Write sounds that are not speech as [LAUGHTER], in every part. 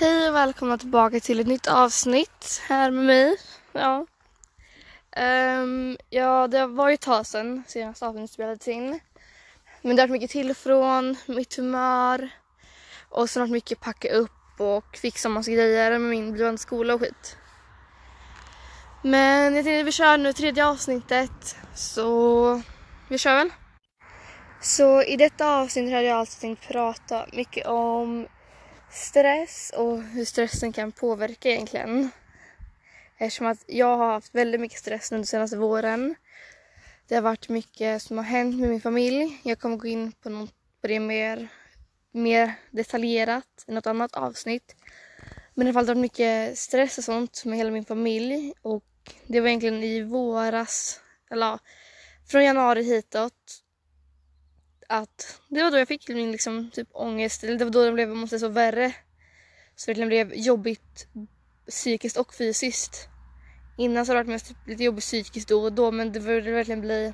Hej och välkomna tillbaka till ett nytt avsnitt här med mig. Ja, um, ja det var ju ett tag sedan senaste avsnittet spelades in. Men det har varit mycket till och från, mitt humör och sen har det varit mycket packa upp och fixa massa grejer med min blivande skola och skit. Men jag tänkte att vi kör nu tredje avsnittet så vi kör väl. Så i detta avsnitt hade jag alltså tänkt prata mycket om stress och hur stressen kan påverka egentligen. Eftersom att jag har haft väldigt mycket stress under senaste våren. Det har varit mycket som har hänt med min familj. Jag kommer gå in på, något, på det mer, mer detaljerat i något annat avsnitt. Men det har varit mycket stress och sånt med hela min familj och det var egentligen i våras, eller från januari hitåt att det var då jag fick min liksom, typ ångest, eller det var då det blev måste så värre. Så det blev jobbigt psykiskt och fysiskt. Innan så har det varit mest typ lite jobbigt psykiskt då och då men det började verkligen bli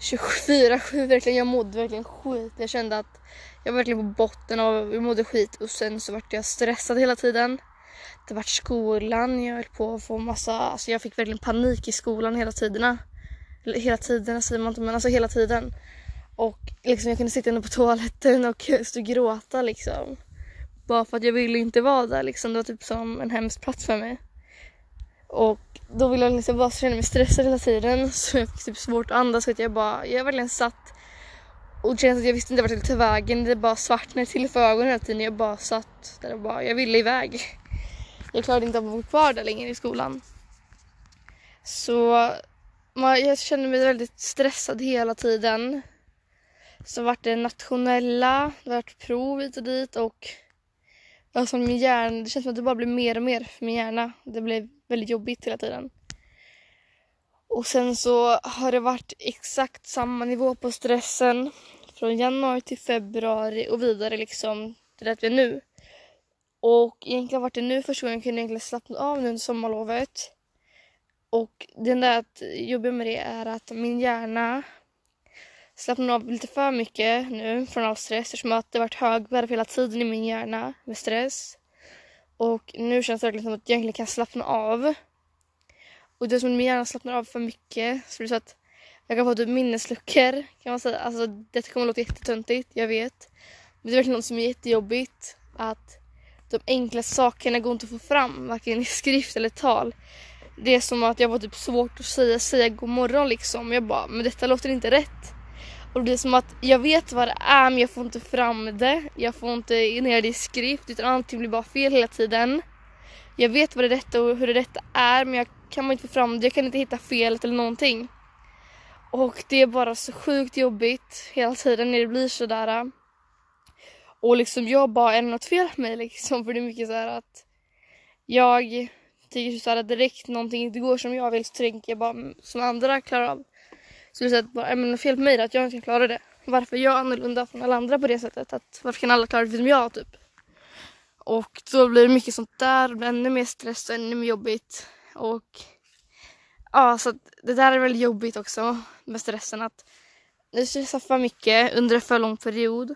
24-7 verkligen. Jag mådde verkligen skit. Jag kände att jag var verkligen på botten och jag mådde skit och sen så vart jag stressad hela tiden. Det vart skolan, jag höll på att få massa, alltså jag fick verkligen panik i skolan hela tiderna. Hela tiden säger man inte men alltså hela tiden. Och liksom jag kunde sitta inne på toaletten och [LAUGHS] stå och gråta liksom. Bara för att jag ville inte vara där liksom. Det var typ som en hemsk plats för mig. Och då ville jag liksom bara känna mig stressad hela tiden [LAUGHS] så jag fick typ svårt att andas så att jag bara, jag verkligen satt och kände att jag visste inte vart jag skulle ta vägen. Det bara svartnade till för ögonen hela tiden. Jag bara satt där och bara, jag ville iväg. [LAUGHS] Jag klarade inte av att vara kvar där längre i skolan. Så jag kände mig väldigt stressad hela tiden. Så vart det nationella, det vart prov hit och dit och alltså min hjärna, det känns som att det bara blev mer och mer för min hjärna. Det blev väldigt jobbigt hela tiden. Och sen så har det varit exakt samma nivå på stressen från januari till februari och vidare liksom till det vi är nu. Och egentligen vart det nu första gången jag kunde egentligen slappna av nu under sommarlovet. Och det enda jobbiga med det är att min hjärna slappnade av lite för mycket nu från all stress eftersom att det varit högvärde hela tiden i min hjärna med stress. Och nu känns det verkligen som att jag egentligen kan slappna av. Och det är som att min hjärna slappnar av för mycket så det är så att jag kan få typ minnesluckor kan man säga. Alltså det kommer att låta jättetöntigt, jag vet. Men det är verkligen något som är jättejobbigt att de enkla sakerna går inte att få fram varken i skrift eller tal. Det är som att jag var typ svårt att säga, säga god morgon liksom. Jag bara, men detta låter inte rätt. Och det är som att jag vet vad det är men jag får inte fram det. Jag får inte ner det i skrift utan allting blir bara fel hela tiden. Jag vet vad det rätta och hur det rätta är men jag kan inte få fram det. Jag kan inte hitta felet eller någonting. Och det är bara så sjukt jobbigt hela tiden när det blir sådär. Och liksom jag bara, är det något fel på mig liksom? För det är mycket så att jag tycker så att direkt någonting inte går som jag vill så tänker jag bara mm, som andra klarar av. Så det är bara, äh, är det fel på mig att jag inte kan klara det? Varför är jag annorlunda från alla andra på det sättet? Att, varför kan alla klara det som jag typ? Och då blir det mycket sånt där, det blir ännu mer stress och ännu mer jobbigt. Och ja, så det där är väldigt jobbigt också med stressen att du stressar för mycket under en för lång period.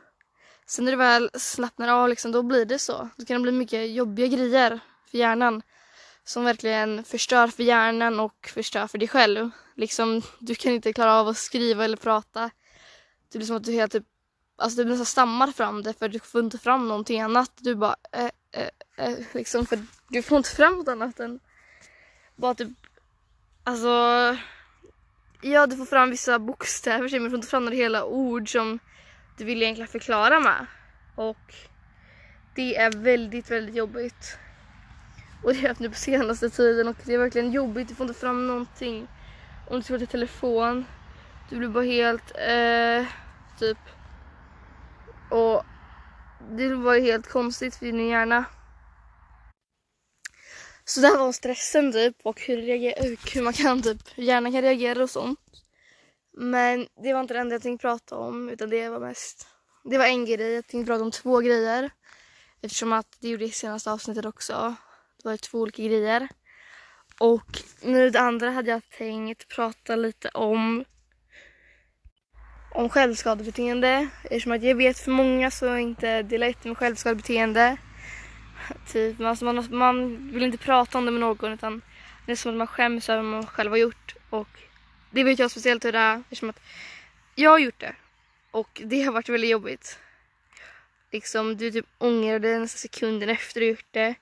Sen när du väl slappnar av liksom, då blir det så. Då kan det bli mycket jobbiga grejer för hjärnan som verkligen förstör för hjärnan och förstör för dig själv. Liksom, du kan inte klara av att skriva eller prata. Det blir som att du helt typ, alltså du nästan stammar fram det för du får inte fram någonting annat. Du bara, eh eh eh, liksom för du får inte fram något annat än bara typ, alltså, ja du får fram vissa bokstäver men du får inte fram några hela ord som du vill egentligen förklara med. Och det är väldigt, väldigt jobbigt. Och det har jag haft nu på senaste tiden och det är verkligen jobbigt. Du får inte fram någonting. Om du ska till telefon. Du blir bara helt eh, typ. Och det var helt konstigt för din hjärna. Så det här var stressen typ och hur, hur man kan typ, hjärnan kan reagera och sånt. Men det var inte det enda jag tänkte prata om utan det var mest, det var en grej. Jag tänkte prata om två grejer. Eftersom att det gjorde i senaste avsnittet också. Det var två olika grejer. Och nu det andra hade jag tänkt prata lite om om självskadebeteende. Eftersom att jag vet för många så är inte det lätt med självskadebeteende. [LAUGHS] Typ, alltså man, man vill inte prata om det med någon utan det är som att man skäms över vad man själv har gjort. Och det vet jag speciellt hur det är eftersom att jag har gjort det. Och det har varit väldigt jobbigt. Liksom, du typ ångrar dig nästa sekunden efter du gjort det.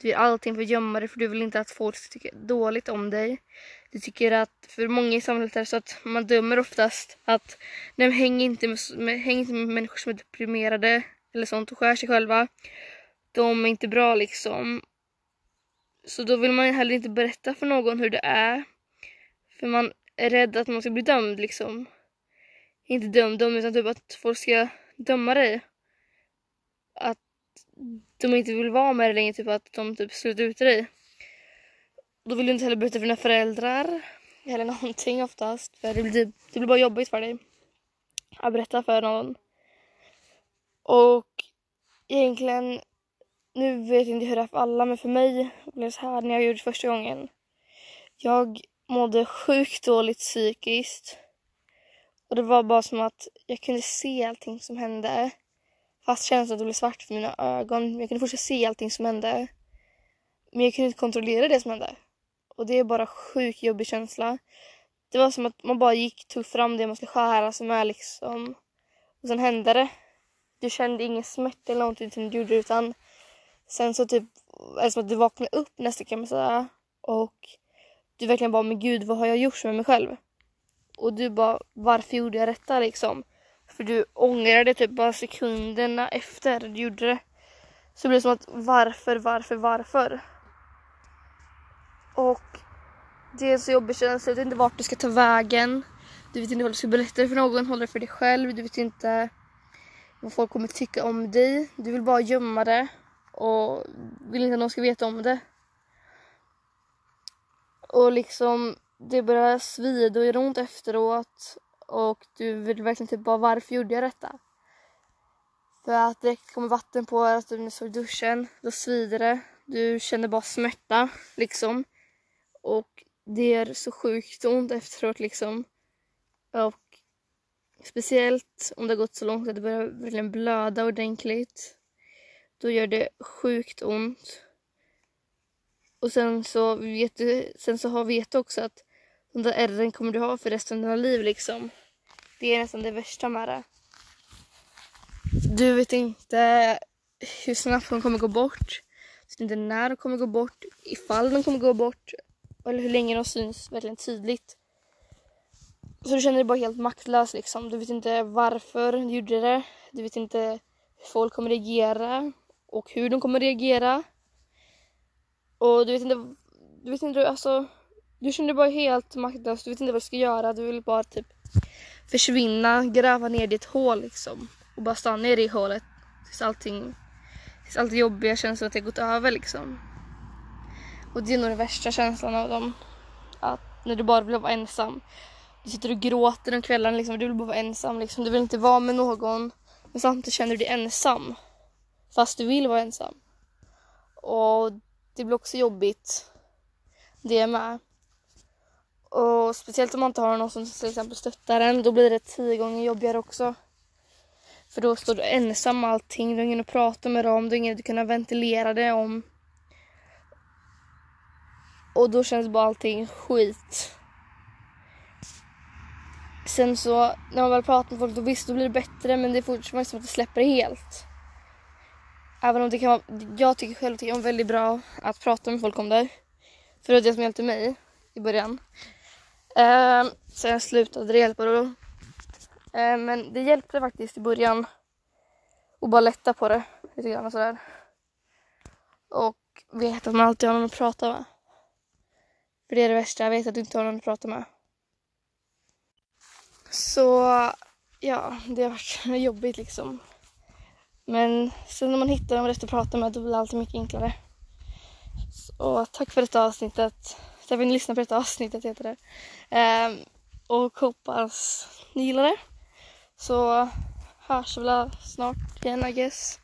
Du gör allting för att gömma dig för du vill inte att folk ska tycka dåligt om dig. Du tycker att, för många i samhället är det så att man dömer oftast att nej, häng, inte med, häng inte med människor som är deprimerade eller sånt och skär sig själva. De är inte bra liksom. Så då vill man heller inte berätta för någon hur det är. För man är rädd att man ska bli dömd liksom. Inte dömd, dömd utan typ att folk ska döma dig. Att de inte vill vara med dig längre, typ att de typ slutar ut dig. Då vill du inte heller berätta för dina föräldrar eller [LAUGHS] någonting oftast. För det blir, typ, det blir bara jobbigt för dig att berätta för någon. Och egentligen, nu vet jag inte hur det är för alla, men för mig blev det så här när jag gjorde det första gången. Jag mådde sjukt dåligt psykiskt. Och det var bara som att jag kunde se allting som hände. Fast känslan blev svart för mina ögon. Jag kunde fortsätta se allting som hände. Men jag kunde inte kontrollera det som hände. Och det är bara sjukt jobbig känsla. Det var som att man bara gick, tog fram det man skulle skära sig med liksom. Och sen hände det. Du kände ingen smärta eller någonting som du gjorde utan sen så typ är det som att du vaknade upp nästan kan man säga. Och du verkligen bara, men gud vad har jag gjort med mig själv? Och du bara, varför gjorde jag detta liksom? För du ångrade typ bara sekunderna efter du gjorde det. Så det blev som att varför, varför, varför? Och det är en så jobbig känsla. Du vet inte vart du ska ta vägen. Du vet inte vad du ska berätta för någon. Hålla det för dig själv. Du vet inte vad folk kommer tycka om dig. Du vill bara gömma det och vill inte att någon ska veta om det. Och liksom det börjar svida och göra ont efteråt och du vill verkligen typ bara varför gjorde jag detta? För att direkt kommer vatten på att du står i duschen, då svider det. Du känner bara smärta liksom. Och det är så sjukt ont efteråt liksom. Och speciellt om det har gått så långt att det börjar verkligen blöda ordentligt. Då gör det sjukt ont. Och sen så vet du, sen så har vet du också att de där ärren kommer du ha för resten av dina liv liksom. Det är nästan det värsta med det. Du vet inte hur snabbt de kommer gå bort. Du vet inte när de kommer gå bort, ifall de kommer gå bort eller hur länge de syns verkligen tydligt. Så du känner dig bara helt maktlös liksom. Du vet inte varför du gjorde det. Du vet inte hur folk kommer reagera och hur de kommer reagera. Och du vet inte, du vet inte, alltså du känner dig bara helt maktlös. Du vet inte vad du ska göra. Du vill bara typ försvinna, gräva ner ditt hål liksom. Och bara stanna i i hålet tills allting, tills allt jobbiga känslor att det gått över liksom. Och det är nog den värsta känslan av dem. Att när du bara vill vara ensam. Du sitter och gråter om kvällarna liksom, du vill bara vara ensam liksom. Du vill inte vara med någon. Men samtidigt känner du dig ensam. Fast du vill vara ensam. Och det blir också jobbigt. Det med. Och speciellt om man inte har någon som till exempel stöttar en, då blir det tio gånger jobbigare också. För då står du ensam med allting, du har ingen att prata med dem, du har ingen att kunna ventilera det om. Och då känns bara allting skit. Sen så när man väl pratar med folk då visst då blir det bättre men det är fortfarande som att det släpper helt. Även om det kan vara, jag tycker själv att det är väldigt bra att prata med folk om det. För det var det som hjälpte mig i början. Eh, sen slutade det hjälpa då. Eh, men det hjälpte faktiskt i början. Och bara lätta på det lite grann och sådär. Och veta att man alltid har någon att prata med. För det är det värsta, jag vet att du inte har någon att prata med. Så ja, det har varit [LAUGHS] jobbigt liksom. Men sen när man hittar de rätt att prata med då blir allt mycket enklare. Så tack för detta avsnittet. Jag vi lyssna på detta avsnittet heter det. Ehm, och hoppas ni gillar det. Så hörs vi väl snart igen I guess.